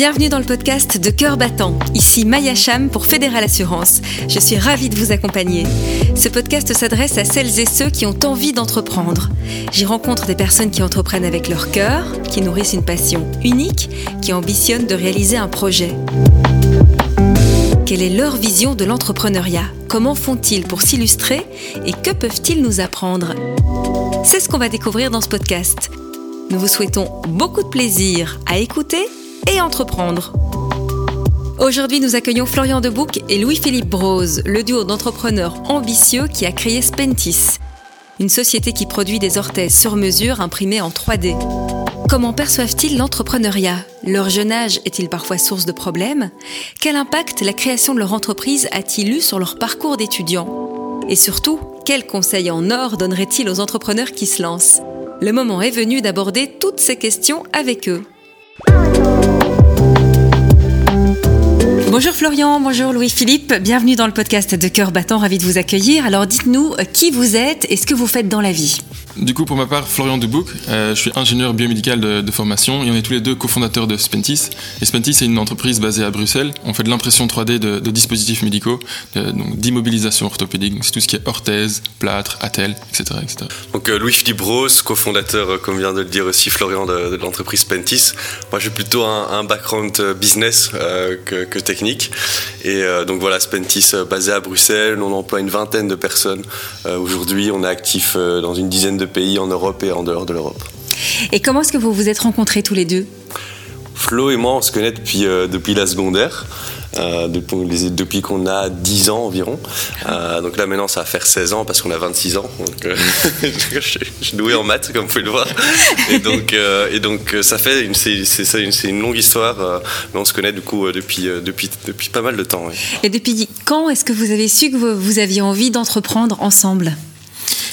Bienvenue dans le podcast de Cœur Battant. Ici Maya Cham pour Fédéral Assurance. Je suis ravie de vous accompagner. Ce podcast s'adresse à celles et ceux qui ont envie d'entreprendre. J'y rencontre des personnes qui entreprennent avec leur cœur, qui nourrissent une passion unique, qui ambitionnent de réaliser un projet. Quelle est leur vision de l'entrepreneuriat? Comment font-ils pour s'illustrer? Et que peuvent-ils nous apprendre? C'est ce qu'on va découvrir dans ce podcast. Nous vous souhaitons beaucoup de plaisir à écouter et entreprendre. Aujourd'hui, nous accueillons Florian Debouc et Louis-Philippe Brose, le duo d'entrepreneurs ambitieux qui a créé Spentis, une société qui produit des orthèses sur mesure imprimées en 3D. Comment perçoivent-ils l'entrepreneuriat? Leur jeune âge est-il parfois source de problèmes? Quel impact la création de leur entreprise a-t-il eu sur leur parcours d'étudiant? Et surtout, quels conseils en or donnerait-il aux entrepreneurs qui se lancent? Le moment est venu d'aborder toutes ces questions avec eux. Bonjour Florian, bonjour Louis-Philippe, bienvenue dans le podcast de Cœur Battant, ravi de vous accueillir. Alors dites-nous euh, qui vous êtes et ce que vous faites dans la vie. Du coup, pour ma part, Florian Dubouc, euh, je suis ingénieur biomédical de, formation et on est tous les deux cofondateurs de Spentis. Et Spentis, c'est une entreprise basée à Bruxelles. On fait de l'impression 3D de, dispositifs médicaux, donc d'immobilisation orthopédique. C'est tout ce qui est orthèse, plâtre, attelle, etc. etc. Donc euh, Louis-Philippe Rose, cofondateur, euh, comme vient de le dire aussi Florian, de, l'entreprise Spentis. Moi, j'ai plutôt un, background business que, que, technique. Et donc voilà, Spentis basé à Bruxelles, on emploie une vingtaine de personnes. Aujourd'hui, on est actif dans une dizaine de pays en Europe et en dehors de l'Europe. Et comment est-ce que vous vous êtes rencontrés tous les deux? Flo et moi, on se connaît depuis, euh, depuis la secondaire. Euh, depuis, qu'on a 10 ans environ. Euh, donc là maintenant ça va faire 16 ans parce qu'on a 26 ans. Donc, je, suis doué en maths comme vous pouvez le voir. Et donc, ça fait une, longue histoire, mais on se connaît du coup depuis pas mal de temps. Et depuis quand est-ce que vous avez su que vous aviez envie d'entreprendre ensemble?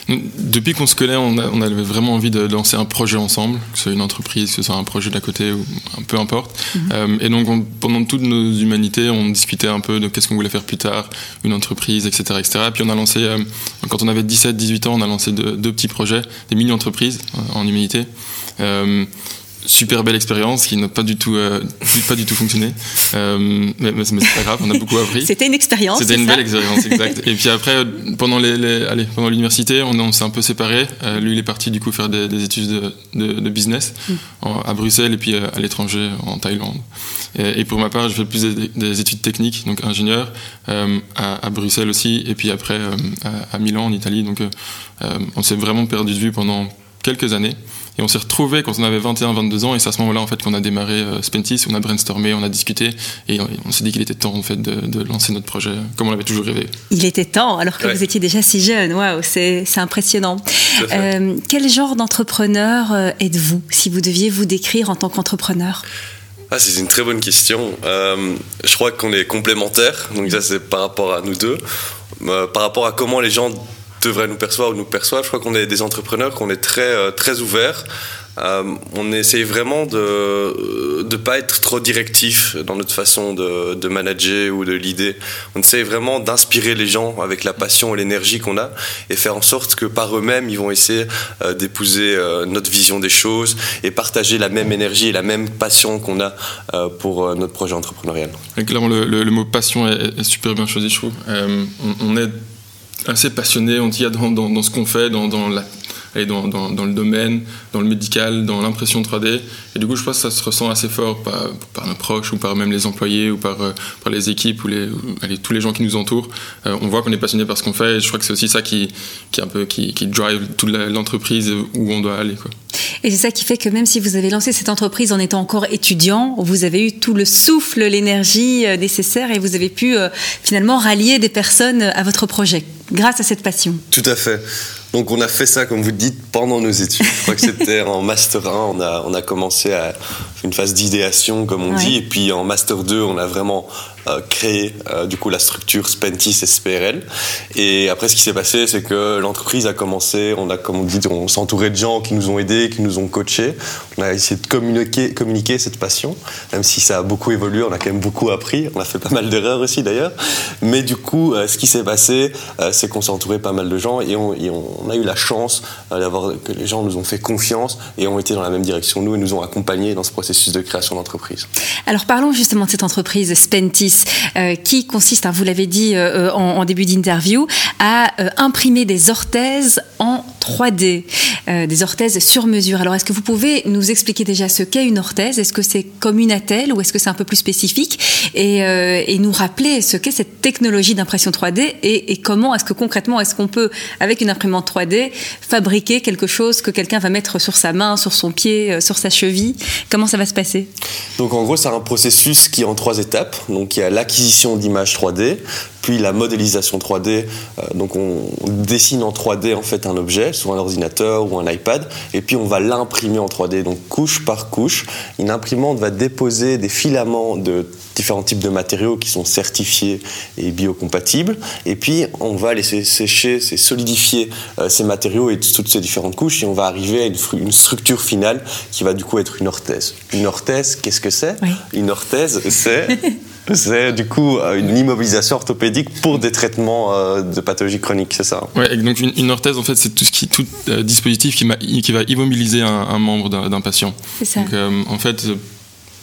Depuis qu'on se connaît, on, avait vraiment envie de lancer un projet ensemble, que ce soit une entreprise, que ce soit un projet d'à côté, ou peu importe. Mhm. Euh, et donc, pendant toutes nos humanités, on discutait un peu de qu'est-ce qu'on voulait faire plus tard, une entreprise, etc. etc. Et puis on a lancé, euh, quand on avait 17-18 ans, on a lancé deux, petits projets, des mini-entreprises euh, en humanité super belle expérience qui n'a pas du tout euh, pas du tout fonctionné. Euh, mais, mais c'est pas grave on a beaucoup appris. C'était une expérience c'était une belle expérience exact. Et puis après pendant les, allez pendant l'université on, on s'est un peu séparés. Euh, lui il est parti du coup faire des, études de, de, business mm. à Bruxelles et puis à l'étranger en Thaïlande. Et, pour ma part je fais plus des, études techniques donc ingénieur à, à, Bruxelles aussi. Et puis après à, à, Milan en Italie. Donc on s'est vraiment perdu de vue pendant quelques années et on s'est retrouvés quand on avait 21, 22 ans, et c'est à ce moment-là en fait qu'on a démarré euh, Spentis, on a brainstormé, on a discuté, et on, s'est dit qu'il était temps en fait de, lancer notre projet comme on l'avait toujours rêvé. Il était temps, alors que vous étiez déjà si jeune. Waouh, c'est impressionnant. Euh, quel genre d'entrepreneur euh, êtes-vous, si vous deviez vous décrire en tant qu'entrepreneur? Ah, c'est une très bonne question. je crois qu'on est complémentaires, donc ça c'est par rapport à nous deux. par rapport à comment les gens devraient nous percevoir ou nous perçoivent. Je crois qu'on est des entrepreneurs, qu'on est très, euh, très ouverts. Euh, on essaye vraiment de ne pas être trop directif dans notre façon de, de manager ou de l'idée. On essaye vraiment d'inspirer les gens avec la passion et l'énergie qu'on a et faire en sorte que par eux-mêmes, ils vont essayer euh, d'épouser notre vision des choses et partager la même énergie et la même passion qu'on a pour notre projet entrepreneurial. clairement, le, mot passion est, super bien choisi, je trouve. on est assez passionné, on dit, dans, dans, dans ce qu'on fait, dans, dans la dans, dans, dans, le domaine, dans le médical, dans l'impression 3D. Et du coup, je pense que ça se ressent assez fort par, par nos proches ou par même les employés ou par, euh, par les équipes ou les, tous les gens qui nous entourent. Euh, on voit qu'on est passionné par ce qu'on fait et je crois que c'est aussi ça qui, qui, un peu, qui, qui drive toute l'entreprise où on doit aller. Quoi. Et c'est ça qui fait que même si vous avez lancé cette entreprise en étant encore étudiant, vous avez eu tout le souffle, l'énergie euh, nécessaire et vous avez pu finalement rallier des personnes à votre projet grâce à cette passion. Tout à fait. Donc on a fait ça, comme vous dites, pendant nos études. Je crois que c'était en Master 1, on a, on a commencé à une phase d'idéation, comme on dit, et puis en Master 2, on a vraiment euh, créé euh, du coup la structure Spentis SPRL. Et après, ce qui s'est passé, c'est que l'entreprise a commencé, on a, comme on dit, on s'entourait de gens qui nous ont aidés, qui nous ont coachés. On a essayé de communiquer, cette passion, même si ça a beaucoup évolué, on a quand même beaucoup appris. On a fait pas mal d'erreurs aussi d'ailleurs. Mais du coup, euh, ce qui s'est passé, c'est qu'on s'est entouré pas mal de gens et on a eu la chance d'avoir que les gens nous ont fait confiance et ont été dans la même direction nous et nous ont accompagnés dans ce processus de création d'entreprise. Alors parlons justement de cette entreprise Spentis qui consiste, hein, vous l'avez dit en, en, début d'interview, à imprimer des orthèses en 3D, des orthèses sur mesure. Alors est-ce que vous pouvez nous expliquer déjà ce qu'est une orthèse? Est-ce que c'est comme une attelle ou est-ce que c'est un peu plus spécifique? Et, nous rappeler ce qu'est cette technologie d'impression 3D et, comment est-ce que concrètement est-ce qu'on peut, avec une imprimante 3D, fabriquer quelque chose que quelqu'un va mettre sur sa main, sur son pied, euh, sur sa cheville? Comment ça va se passer? Donc en gros, c'est un processus qui est en trois étapes. Donc il y a l'acquisition d'images 3D, puis la modélisation 3D. Euh, donc on dessine en 3D en fait un objet sur un ordinateur ou un iPad, et puis on va l'imprimer en 3D, donc couche par couche. Une imprimante va déposer des filaments de différents types de matériaux qui sont certifiés et biocompatibles. Et puis, on va laisser sécher, solidifier euh, ces matériaux et toutes ces différentes couches et on va arriver à une, structure finale qui va du coup être une orthèse. Une orthèse, qu'est-ce que c'est? Une orthèse, c'est... C'est du coup euh, une immobilisation orthopédique pour des traitements euh, de pathologies chroniques, c'est ça Ouais, donc une, orthèse, en fait, c'est tout, ce qui, tout dispositif qui, qui, va immobiliser un, membre d'un patient. C'est ça. Donc, en fait,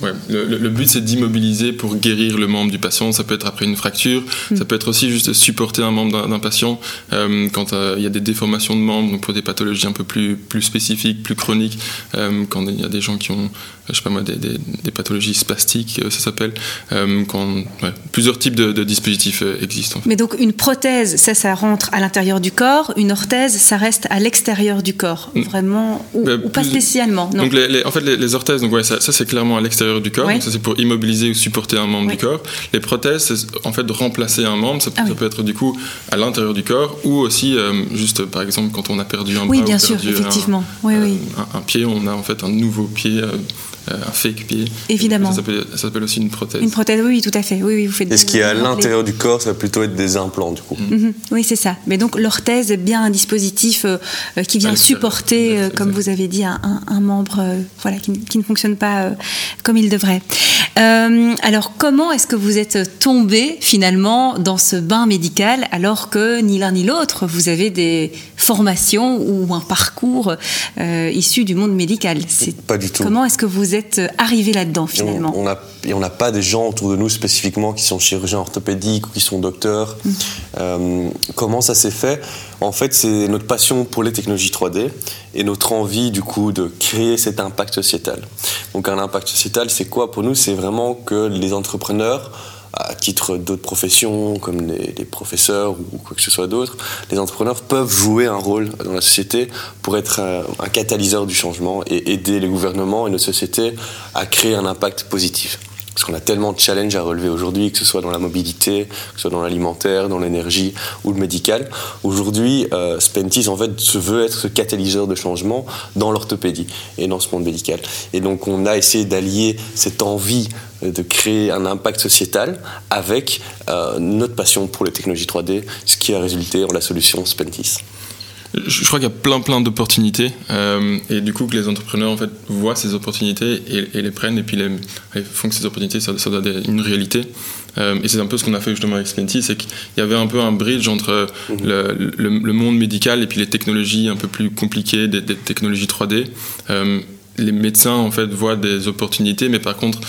Ouais, le, but c'est d'immobiliser pour guérir le membre du patient. Ça peut être après une fracture, mm. ça peut être aussi juste supporter un membre d'un patient euh, quand euh, il y a des déformations de membres, donc pour des pathologies un peu plus, plus spécifiques, plus chroniques, euh, quand il y a des gens qui ont, je sais pas moi, des, des, pathologies spastiques, ça s'appelle, quand plusieurs types de, dispositifs existent. Mais donc une prothèse, ça, ça rentre à l'intérieur du corps, une orthèse, ça reste à l'extérieur du corps, mm. vraiment, ou, pas spécialement. Donc les, en fait les, orthèses, donc ouais, ça, ça c'est clairement à l'extérieur du corps. ça, c'est pour immobiliser ou supporter un membre du corps. Les prothèses, c'est en fait de remplacer un membre. Ça, ah peut être du coup à l'intérieur du corps ou aussi euh, juste, par exemple, quand on a perdu un bras bien sûr, effectivement. Euh, un, pied, on a en fait un nouveau pied. Euh, un fake pied. Évidemment. Ça s'appelle aussi une prothèse. Une prothèse, oui, tout à fait. Oui, oui, vous faites Et ce qui est à l'intérieur du corps, ça va plutôt être des implants, du coup. Mhm. Oui, c'est ça. Mais donc, l'orthèse est bien un dispositif qui vient supporter, comme vous avez dit, un, un membre voilà, qui, qui, ne fonctionne pas comme il devrait. Euh, alors, comment est-ce que vous êtes tombé finalement dans ce bain médical alors que ni l'un ni l'autre, vous avez des formations ou un parcours euh, issu du monde médical? Pas du tout. Comment est-ce que vous êtes arrivé là-dedans finalement? On n'a pas des gens autour de nous spécifiquement qui sont chirurgiens orthopédiques ou qui sont docteurs. Mmh. Euh, comment ça s'est fait? En fait, c'est notre passion pour les technologies 3D et notre envie du coup de créer cet impact sociétal. Donc un impact sociétal, c'est quoi? Pour nous C'est vraiment que les entrepreneurs à titre d'autres professions comme les, professeurs ou quoi que ce soit d'autre, les entrepreneurs peuvent jouer un rôle dans la société pour être un, un, catalyseur du changement et aider les gouvernements et nos sociétés à créer un impact positif. Parce qu'on a tellement de challenges à relever aujourd'hui, que ce soit dans la mobilité, que ce soit dans l'alimentaire, dans l'énergie ou le médical. Aujourd'hui, euh, Spentis en fait se veut être ce catalyseur de changement dans l'orthopédie et dans ce monde médical. Et donc on a essayé d'allier cette envie de créer un impact sociétal avec euh, notre passion pour les technologies 3D, ce qui a résulté en la solution Spentis je crois qu'il y a plein plein d'opportunités euh, et du coup que les entrepreneurs en fait voient ces opportunités et, les prennent et puis les, font que ces opportunités ça, ça doit être une réalité euh, et c'est un peu ce qu'on a fait justement avec Spenty c'est qu'il y avait un peu un bridge entre mhm. le, le, monde médical et puis les technologies un peu plus compliquées des, technologies 3D euh, les médecins en fait voient des opportunités mais par contre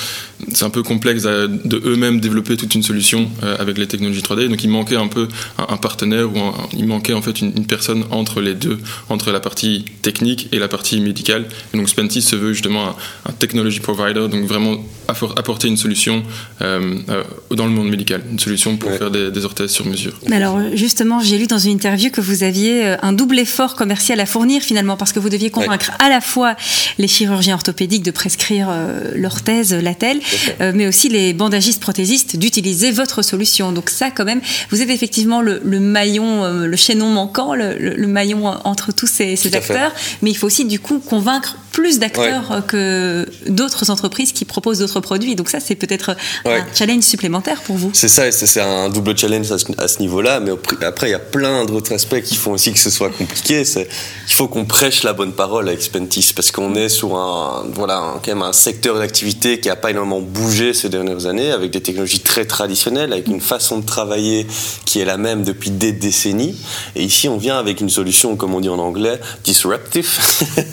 c'est un peu complexe de eux-mêmes développer toute une solution euh, avec les technologies 3D. Donc il manquait un peu un, partenaire ou il manquait en fait une, personne entre les deux, entre la partie technique et la partie médicale. Et donc Spentis se veut justement un, un technology provider, donc vraiment apporter une solution euh, euh, dans le monde médical, une solution pour faire des, orthèses sur mesure. Alors justement, j'ai lu dans une interview que vous aviez un double effort commercial à fournir finalement parce que vous deviez convaincre à la fois les chirurgiens orthopédiques de prescrire l'orthèse, la telle, euh, mais aussi les bandagistes prothésistes d'utiliser votre solution. Donc ça, quand même, vous êtes effectivement le, maillon, euh, le chaînon manquant, le, maillon entre tous ces, acteurs, mais il faut aussi du coup convaincre plus d'acteurs que d'autres entreprises qui proposent d'autres produits. Donc ça, c'est peut-être un challenge supplémentaire pour vous. C'est ça, c'est un double challenge à ce niveau-là. Mais après, il y a plein d'autres aspects qui font aussi que ce soit compliqué. Il faut qu'on prêche la bonne parole avec Spentis parce qu'on est sur un, voilà, même un secteur d'activité qui n'a pas énormément bougé ces dernières années avec des technologies très traditionnelles, avec une façon de travailler qui est la même depuis des décennies. Et ici, on vient avec une solution, comme on dit en anglais, disruptive.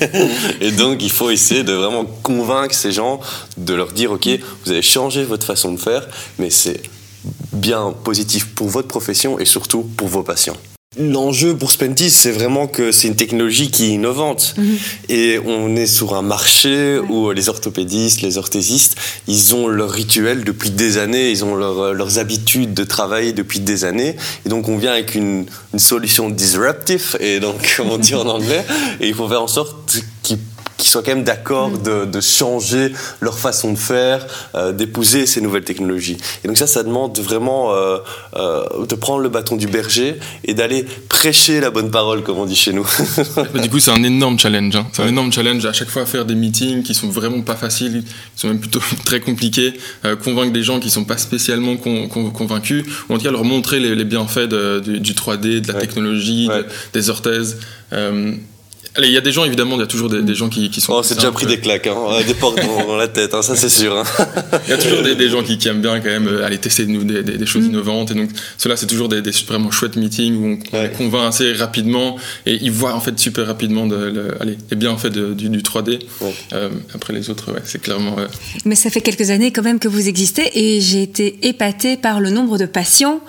et donc, il faut essayer de vraiment convaincre ces gens, de leur dire, OK, vous avez changé votre façon de faire, mais c'est bien positif pour votre profession et surtout pour vos patients. L'enjeu pour Spentis, c'est vraiment que c'est une technologie qui est innovante. Mhm. Et on est sur un marché où les orthopédistes, les orthésistes, ils ont leur rituel depuis des années, ils ont leurs habitudes de travailler depuis des années. Et donc on vient avec une, une solution disruptive, et donc, comme on dit en anglais, et il faut faire en sorte soient quand même d'accord mm. de, changer leur façon de faire, euh, d'épouser ces nouvelles technologies. Et donc ça, ça demande vraiment euh, euh, de prendre le bâton du berger et d'aller prêcher la bonne parole, comme on dit chez nous. du coup, c'est un énorme challenge. Hein. C'est un énorme challenge à chaque fois faire des meetings qui sont vraiment pas faciles, qui sont même plutôt très compliqués, convaincre des gens qui sont pas spécialement convaincus, ou en tout cas leur montrer les, bienfaits du, 3D, de la technologie, des orthèses. Allez, il y a des gens, évidemment, il y a toujours des, gens qui, sont. Oh, c'est déjà pris des claques, hein. des portes dans, la tête, hein, ça c'est sûr. Hein. il y a toujours des, gens qui, aiment bien quand même euh, aller tester des, des, choses mm. innovantes. Et donc, cela, c'est toujours des, vraiment chouettes meetings où on, convainc assez rapidement et ils voient en fait super rapidement de, allez, les bienfaits du, du, 3D. Euh, après les autres, ouais, c'est clairement. Euh, Mais ça fait quelques années quand même que vous existez et j'ai été épatée par le nombre de patients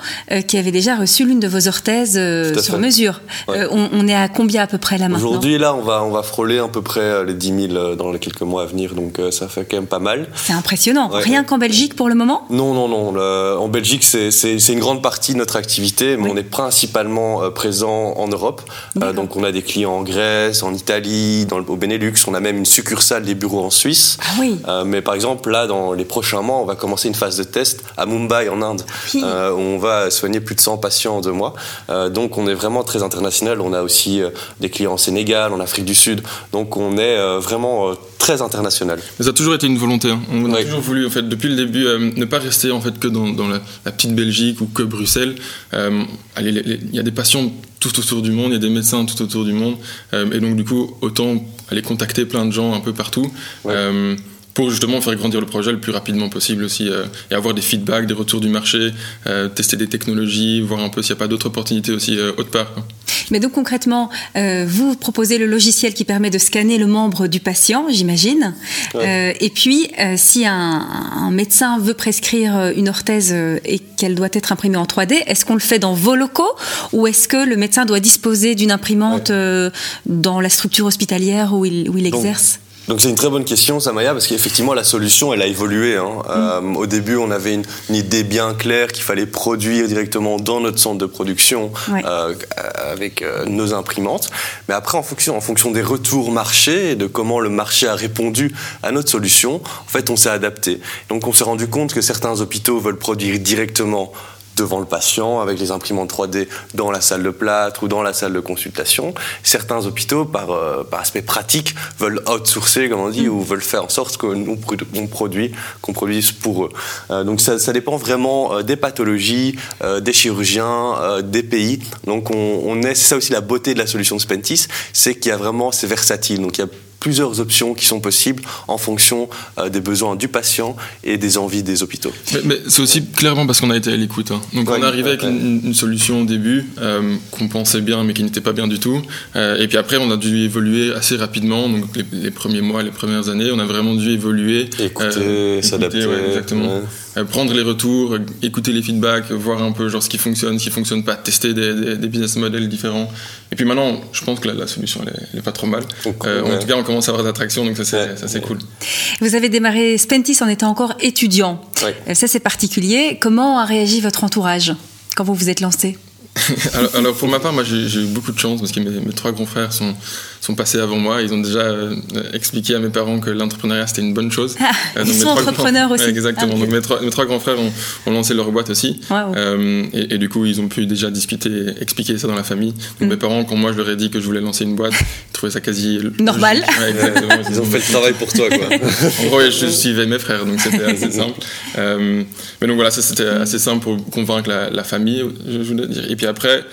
qui avaient déjà reçu l'une de vos orthèses sur mesure. On, on, est à combien à peu près là maintenant? Là, on va, on va frôler à peu près euh, les 10 000 euh, dans les quelques mois à venir, donc euh, ça fait quand même pas mal. C'est impressionnant. Rien qu'en Belgique pour le moment Non, non, non. en Belgique, c'est une grande partie de notre activité, mais on est principalement présent en Europe. donc on a des clients en Grèce, en Italie, dans le, au Benelux. On a même une succursale des bureaux en Suisse. Ah oui. mais par exemple, là, dans les prochains mois, on va commencer une phase de test à Mumbai, en Inde. où on va soigner plus de 100 patients en deux mois. donc on est vraiment très international. On a aussi des clients en Sénégal en Afrique du Sud. Donc on est euh, vraiment euh, très international. ça a toujours été une volonté. Hein. On a toujours voulu, en fait, depuis le début, euh, ne pas rester en fait que dans, la, petite Belgique ou que Bruxelles. Il y a des patients tout autour du monde, il y a des médecins tout autour du monde, et donc du coup, autant aller contacter plein de gens un peu partout pour justement faire grandir le projet le plus rapidement possible aussi euh, et avoir des feedbacks, des retours du marché, euh, tester des technologies, voir un peu s'il n'y a pas d'autres opportunités aussi euh, autre part. Mais donc concrètement, vous proposez le logiciel qui permet de scanner le membre du patient, j'imagine. et puis, si un, un, médecin veut prescrire une orthèse et qu'elle doit être imprimée en 3D, est-ce qu'on le fait dans vos locaux ou est-ce que le médecin doit disposer d'une imprimante dans la structure hospitalière où il, où il exerce? donc c'est une très bonne question, Samaya, parce qu'effectivement la solution, elle a évolué. Hein. Mm. Euh, au début, on avait une, idée bien claire qu'il fallait produire directement dans notre centre de production euh, avec euh, nos imprimantes. Mais après, en fonction, en fonction des retours marché et de comment le marché a répondu à notre solution, en fait, on s'est adapté. Donc on s'est rendu compte que certains hôpitaux veulent produire directement devant le patient avec les imprimantes 3D dans la salle de plâtre ou dans la salle de consultation. Certains hôpitaux, par, euh, par aspect pratique, veulent outsourcer, comme on dit, ou veulent faire en sorte que nous on qu'on produise pour eux. Euh, donc ça, ça, dépend vraiment euh, des pathologies, des chirurgiens, des pays. Donc on, on est, c'est ça aussi la beauté de la solution Spentis, c'est qu'il y a vraiment, c'est versatile. Donc il y a plusieurs options qui sont possibles en fonction euh, des besoins du patient et des envies des hôpitaux. Mais, c'est aussi clairement parce qu'on a été à l'écoute. Hein. Donc on est arrivé avec une, solution au début euh, qu'on pensait bien mais qui n'était pas bien du tout. Euh, et puis après on a dû évoluer assez rapidement. Donc les, premiers mois, les premières années, on a vraiment dû évoluer. Écouter, s'adapter. exactement. prendre les retours, écouter les feedbacks, voir un peu genre ce qui fonctionne, ce qui fonctionne pas, tester des, business models différents. Et puis maintenant, je pense que la, solution elle est, pas trop mal. en tout cas, on commence à avoir d'attraction, donc ça c'est cool. Vous avez démarré Spentis en étant encore étudiant. Ça c'est particulier. Comment a réagi votre entourage quand vous vous êtes lancé? alors, pour ma part, moi j'ai eu beaucoup de chance parce que mes, trois grands frères sont, sont passés avant moi. Ils ont déjà euh, expliqué à mes parents que l'entrepreneuriat c'était une bonne chose. Ah, euh, ils sont entrepreneurs aussi. Exactement. Ah, donc mes trois, mes trois, grands frères ont, ont, lancé leur boîte aussi. Euh, et, et, du coup, ils ont pu déjà discuter, expliquer ça dans la famille. Donc mm. mes parents, quand moi je leur ai dit que je voulais lancer une boîte, ils trouvaient ça quasi normal. Ils, ont fait le travail pour toi, quoi. en gros, je suivais mes frères, donc c'était assez simple. mais donc voilà, ça c'était assez simple pour convaincre la, la famille, je voulais dire. Et puis après,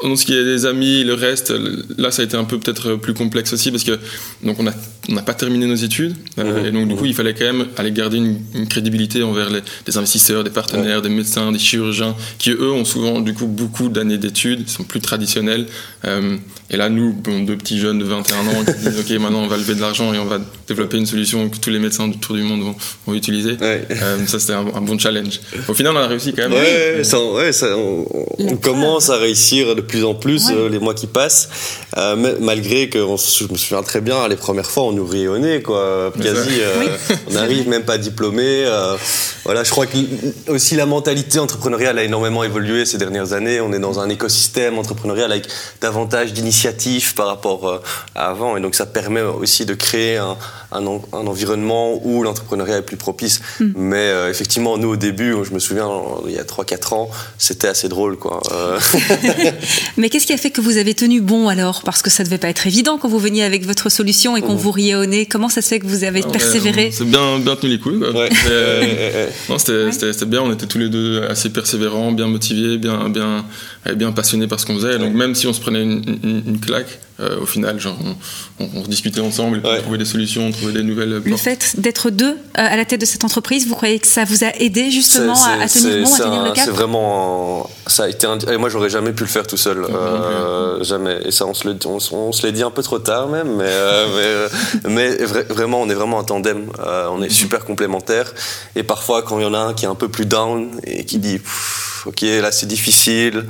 en ce qui est des amis, le reste, là ça a été un peu peut-être plus complexe aussi parce que donc on n'a on pas terminé nos études euh, et donc du coup il fallait quand même aller garder une, crédibilité envers les, investisseurs, des partenaires, des médecins, des chirurgiens qui eux ont souvent du coup beaucoup d'années d'études, sont plus traditionnels. Euh, et là nous, deux petits jeunes de 21 ans qui disent ok maintenant on va lever de l'argent et on va développer une solution que tous les médecins autour du monde vont, utiliser. Euh, ça c'était un, bon challenge. Au final on a réussi quand même. Ouais, ça, on, on commence à réussir de plus en plus euh, les mois qui passent, euh, malgré que je me souviens très bien, les premières fois, on nous riait au nez, quoi. Quasi, euh, on n'arrive même pas diplômé. voilà, je crois que aussi la mentalité entrepreneuriale a énormément évolué ces dernières années. On est dans un écosystème entrepreneurial avec davantage d'initiatives par rapport à avant, et donc ça permet aussi de créer un, un, environnement où l'entrepreneuriat est plus propice. Hmm. Mais effectivement, nous au début, je me souviens, il y a 3-4 ans, c'était assez drôle, quoi. Mais qu'est-ce qui a fait que vous avez tenu bon alors? Parce que ça devait pas être évident quand vous veniez avec votre solution et qu'on vous riait au nez. Comment ça se fait que vous avez persévéré C'est bien, bien tenu les couilles. non, c'était bien. On était tous les deux assez persévérants, bien motivés, bien, bien, bien passionnés par ce qu'on faisait. Donc même si on se prenait une claque, au final, genre, on, on, discutait ensemble, on trouvait des solutions, on trouvait des nouvelles. Le fait d'être deux euh, à la tête de cette entreprise, vous croyez que ça vous a aidé justement à, tenir bon, à tenir le cap C'est vraiment, ça a été. Et moi, j'aurais jamais pu le faire tout seul, euh, jamais. Et ça, on se le, on, se l'est dit un peu trop tard même, mais, euh, mais, mais vraiment, on est vraiment un tandem. on est super complémentaires. Et parfois, quand il y en a un qui est un peu plus down et qui dit ok, là c'est difficile,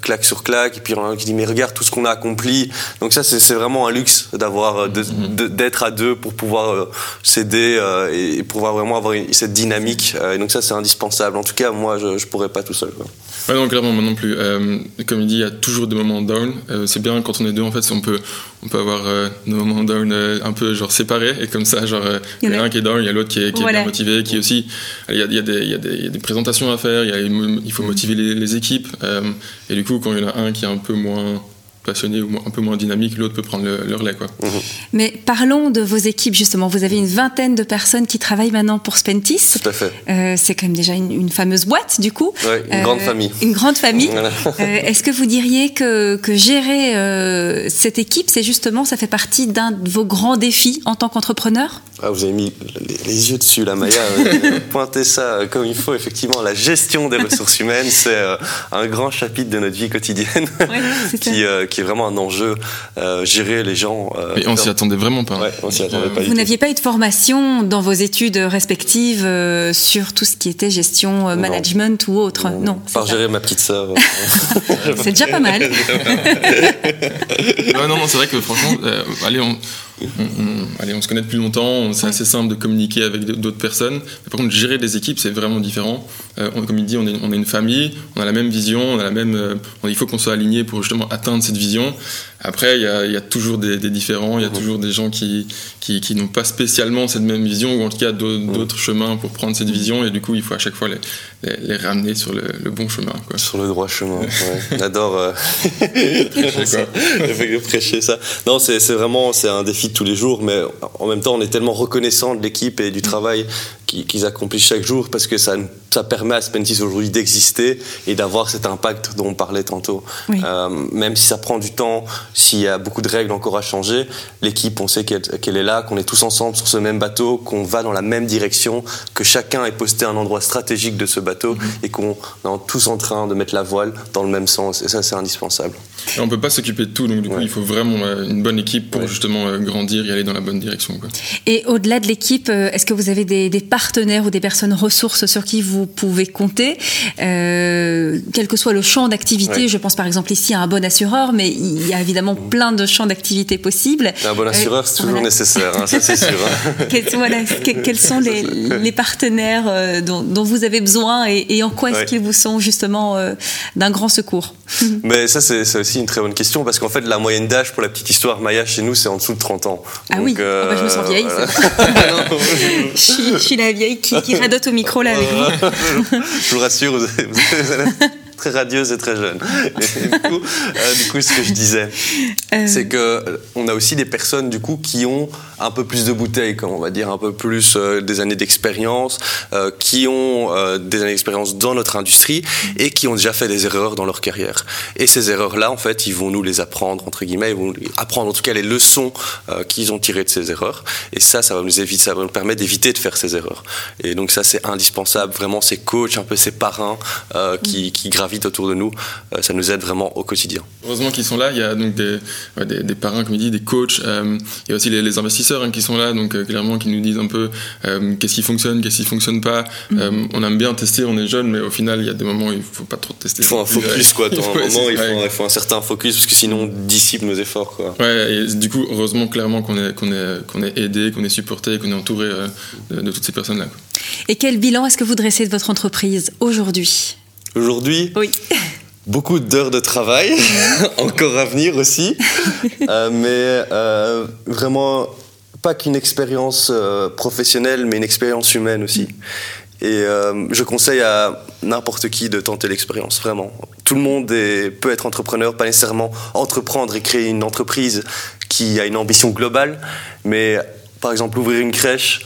claque sur claque, et puis on a qui dit mais regarde tout ce qu'on a accompli. Donc ça c'est vraiment un luxe d'avoir euh, mhm. d'être à deux pour pouvoir euh, s'aider euh, et pouvoir vraiment avoir cette dynamique. et donc ça c'est indispensable. En tout cas moi je, je pourrais pas tout seul. Quoi. Ouais, non, clairement, moi non plus. comme il dit, il y a toujours des moments down. c'est bien quand on est deux, en fait, on peut, on peut avoir nos moments down un peu genre séparés. Et comme ça, genre, il y en a un qui est down, il y a l'autre qui est, qui est bien motivé, qui aussi. Il y a, il y a, des, il y a des, des, présentations à faire, il, y a, il faut motiver les, les équipes. et du coup, quand il y en a un qui est un peu moins passionné ou un peu moins dynamique, l'autre peut prendre le, relais. Quoi. Mhm. Mais parlons de vos équipes justement. Vous avez une vingtaine de personnes qui travaillent maintenant pour Spentis. Tout à fait. Euh, c'est quand même déjà une, fameuse boîte du coup. Oui, une grande euh, famille. Une grande famille. euh, Est-ce que vous diriez que, que gérer euh, cette équipe, c'est justement, ça fait partie d'un de vos grands défis en tant qu'entrepreneur? Ah, Vous avez mis les, yeux dessus, la Maya. pointez ça comme il faut. Effectivement, la gestion des ressources humaines, c'est un grand chapitre de notre vie quotidienne. Oui, qui, qui est vraiment un enjeu, euh, gérer les gens. Euh, on s'y attendait vraiment pas. on s'y attendait pas. Vous n'aviez pas eu de formation dans vos études respectives euh, sur tout ce qui était gestion, management ou autre? Non. non Par gérer ma petite sœur. c'est déjà pas mal. non, non, c'est vrai que franchement, allez, on on, allez, on se connaît depuis longtemps, c'est assez simple de communiquer avec d'autres personnes. par contre, gérer des équipes, c'est vraiment différent. Euh, comme il dit, on est, on est, une famille, on a la même vision, on a la même, euh, il faut qu'on soit aligné pour justement atteindre cette vision. Après, il y a, y a, toujours des, des différents, il y a toujours des gens qui, qui, qui n'ont pas spécialement cette même vision, ou en tout cas d'autres chemins pour prendre cette vision, et du coup, il faut à chaque fois les, les, ramener sur le, le, bon chemin. Quoi. Sur le droit chemin, ouais. on adore euh, prêcher, ça. prêcher ça. Non, c'est vraiment c'est un défi tous les jours, mais en même temps, on est tellement reconnaissant de l'équipe et du travail qu'ils accomplissent chaque jour parce que ça, ça permet à Spentis aujourd'hui d'exister et d'avoir cet impact dont on parlait tantôt. Euh, même si ça prend du temps, s'il y a beaucoup de règles encore à changer, l'équipe, on sait qu'elle est là, qu'on est tous ensemble sur ce même bateau, qu'on va dans la même direction, que chacun est posté à un endroit stratégique de ce bateau mm-hmm. et qu'on est tous en train de mettre la voile dans le même sens. Et ça, c'est indispensable. Et on peut pas s'occuper de tout, donc du coup, il faut vraiment euh, une bonne équipe pour justement euh, grandir et aller dans la bonne direction. Quoi. Et au-delà de l'équipe, est-ce que vous avez des, des partenaires partenaires ou des personnes ressources sur qui vous pouvez compter, euh, quel que soit le champ d'activité. Je pense par exemple ici à un bon assureur, mais il y a évidemment mm. plein de champs d'activité possibles. Un bon assureur, c'est toujours nécessaire, hein, ça c'est sûr. Hein. quels, sont les, partenaires dont, vous avez besoin et, en quoi est-ce qu'ils vous sont justement d'un grand secours? Mais ça, c'est aussi une très bonne question parce qu'en fait, la moyenne d'âge pour la petite histoire Maya chez nous, c'est en dessous de 30 ans. Ah oui, ah bah, je me sens vieille. je, suis, la vieille qui, qui radote au micro là avec vous. je vous rassure, vous, très radieuse et très jeune. Euh, du, coup, ce que je disais, euh. c'est que euh, on a aussi des personnes du coup qui ont un peu plus de bouteilles, comme on va dire, un peu plus des années d'expérience, qui ont des années d'expérience dans notre industrie et qui ont déjà fait des erreurs dans leur carrière. Et ces erreurs-là, en fait, ils vont nous les apprendre entre guillemets, ils vont apprendre en tout cas les leçons qu'ils ont tirées de ces erreurs. Et ça, ça va nous éviter, ça va nous permettre d'éviter de faire ces erreurs. Et donc ça, c'est indispensable. Vraiment, ces coachs, un peu ces parrains qui, qui gravitent autour de nous, euh, ça nous aide vraiment au quotidien. Heureusement qu'ils sont là, il y a donc des, des, parrains, comme il dit, des coachs, euh, il y a aussi les, investisseurs hein, qui sont là, donc euh, clairement qui nous disent un peu qu'est-ce qui fonctionne, qu'est-ce qui fonctionne pas. Mm. on aime bien tester, on est jeune, mais au final, il y a des moments où il faut pas trop tester. Il faut un focus, quoi. Dans un moment, il faut, un certain focus, parce que sinon, on dissipe nos efforts, quoi. Ouais, et du coup, heureusement, clairement, qu'on est, qu'on est, qu'on est aidé, qu'on est supporté, qu'on est entouré de, de, toutes ces personnes-là. Et quel bilan est-ce que vous dressez de votre entreprise aujourd'hui? Aujourd'hui Oui. Beaucoup d'heures de travail, encore à venir aussi, euh, mais euh, vraiment pas qu'une expérience euh, professionnelle, mais une expérience humaine aussi. Et je conseille à n'importe qui de tenter l'expérience, vraiment. Tout le monde peut être entrepreneur, pas nécessairement entreprendre et créer une entreprise qui a une ambition globale, mais par exemple ouvrir une crèche,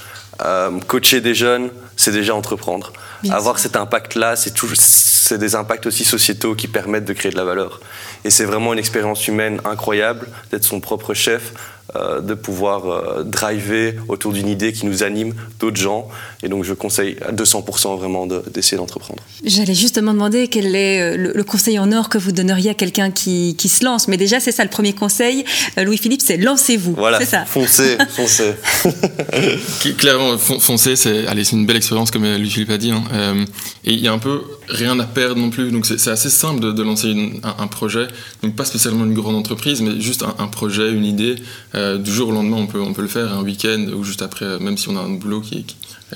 coacher des jeunes, c'est déjà entreprendre. Avoir cet impact-là, c'est c'est des impacts aussi sociétaux qui permettent de créer de la valeur. Et c'est vraiment une expérience humaine incroyable d'être son propre chef, euh, de pouvoir euh, driver autour d'une idée qui nous anime d'autres gens. Et donc je conseille à 200% vraiment d'essayer d'entreprendre. J'allais justement demander quel est euh, le, conseil en or que vous donneriez à quelqu'un qui, qui, se lance. Mais déjà, c'est ça le premier conseil. Louis-Philippe, c'est lancez-vous. Voilà, c'est ça. foncez, foncez. Clairement, foncez, c'est une belle expérience comme Louis-Philippe a dit. Hein. et il y a un peu rien à perdre non plus. Donc c'est assez simple de, lancer un, projet. Donc pas spécialement une grande entreprise, mais juste un, projet, une idée. Euh, du jour au lendemain, on peut, on peut le faire, un week-end ou juste après, même si on a un boulot qui,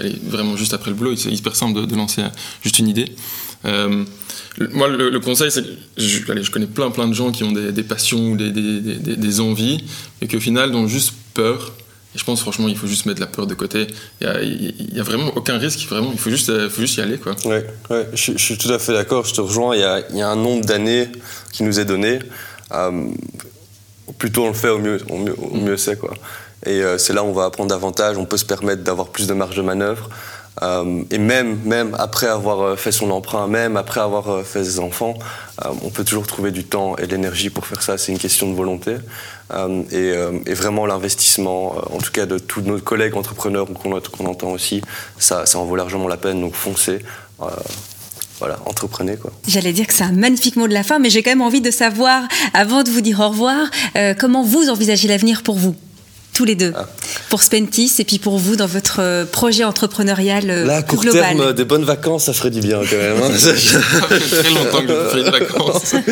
est vraiment juste après le boulot. C'est hyper simple de, lancer juste une idée. Euh, moi, le, conseil, c'est que je, je, connais plein plein de gens qui ont des, passions ou des, des, des, envies, et qui au final ont juste peur je pense franchement, il faut juste mettre la peur de côté. Il n'y a, vraiment aucun risque, vraiment. Il faut juste, euh, faut juste y aller. Quoi. Ouais, ouais je, suis tout à fait d'accord, je te rejoins. Il y a, un nombre d'années qui nous est donné. Euh, plus tôt on le fait, au mieux, au mieux, c'est. Quoi. Et euh, c'est là où on va apprendre davantage, on peut se permettre d'avoir plus de marge de manœuvre. Euh, et même, même après avoir fait son emprunt, même après avoir fait ses enfants, on peut toujours trouver du temps et de l'énergie pour faire ça. C'est une question de volonté. Et, et, vraiment, l'investissement, en tout cas de tous nos collègues entrepreneurs qu'on entend aussi, ça, ça en vaut largement la peine. Donc foncez voilà, entreprenez quoi. J'allais dire que c'est un magnifique mot de la fin, mais j'ai quand même envie de savoir, avant de vous dire au revoir, comment vous envisagez l'avenir pour vous tous les deux, ah. Pour Spentis et puis pour vous dans votre euh, projet entrepreneurial euh, Là, court terme, des bonnes vacances, ça ferait du bien quand même. Hein. ça fait très longtemps que je fais des vacances.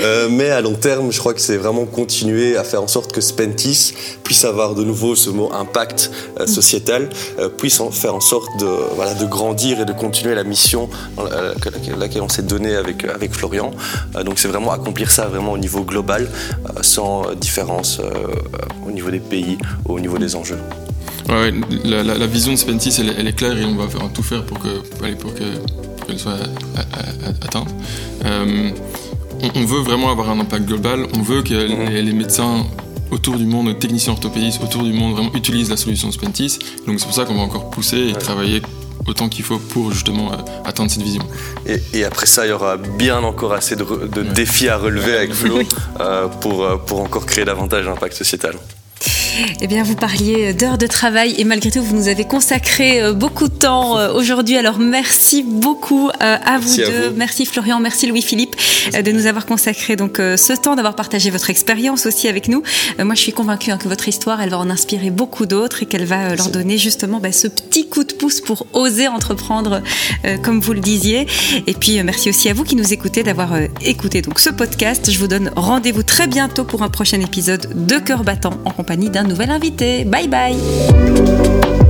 Euh, mais à long terme, je crois que c'est vraiment continuer à faire en sorte que Spentis puisse avoir de nouveau ce mot impact sociétal, puisse en faire en sorte de, voilà, de grandir et de continuer la mission laquelle on s'est donné avec, avec Florian. donc c'est vraiment accomplir ça vraiment au niveau global, sans différence au niveau des pays au niveau des enjeux. la, vision de Spentis, elle, est claire et on va faire, tout faire pour que pour qu'elle soit atteinte. Euh, on, veut vraiment avoir un impact global. On veut que mhm. les, médecins autour du monde, les techniciens orthopédistes autour du monde vraiment utilisent la solution Spentis. Donc c'est pour ça qu'on va encore pousser et travailler autant qu'il faut pour justement euh, atteindre cette vision. Et, après ça, il y aura bien encore assez de, défis à relever avec Flo euh, pour, pour encore créer davantage d'impact sociétal. Eh bien, vous parliez d'heures de travail et malgré tout, vous nous avez consacré euh, beaucoup de temps euh, aujourd'hui. Alors, merci beaucoup euh, à vous deux. Merci Florian, merci Louis-Philippe de nous avoir consacré donc ce temps, d'avoir partagé votre expérience aussi avec nous. Moi, je suis convaincue hein, que votre histoire, elle va en inspirer beaucoup d'autres et qu'elle va leur donner justement bah, ce petit coup de pouce pour oser entreprendre, comme vous le disiez. Et puis, merci aussi à vous qui nous écoutez d'avoir écouté donc ce podcast. Je vous donne rendez-vous très bientôt pour un prochain épisode de Cœur battant en compagnie d'un nouvel invité. Bye bye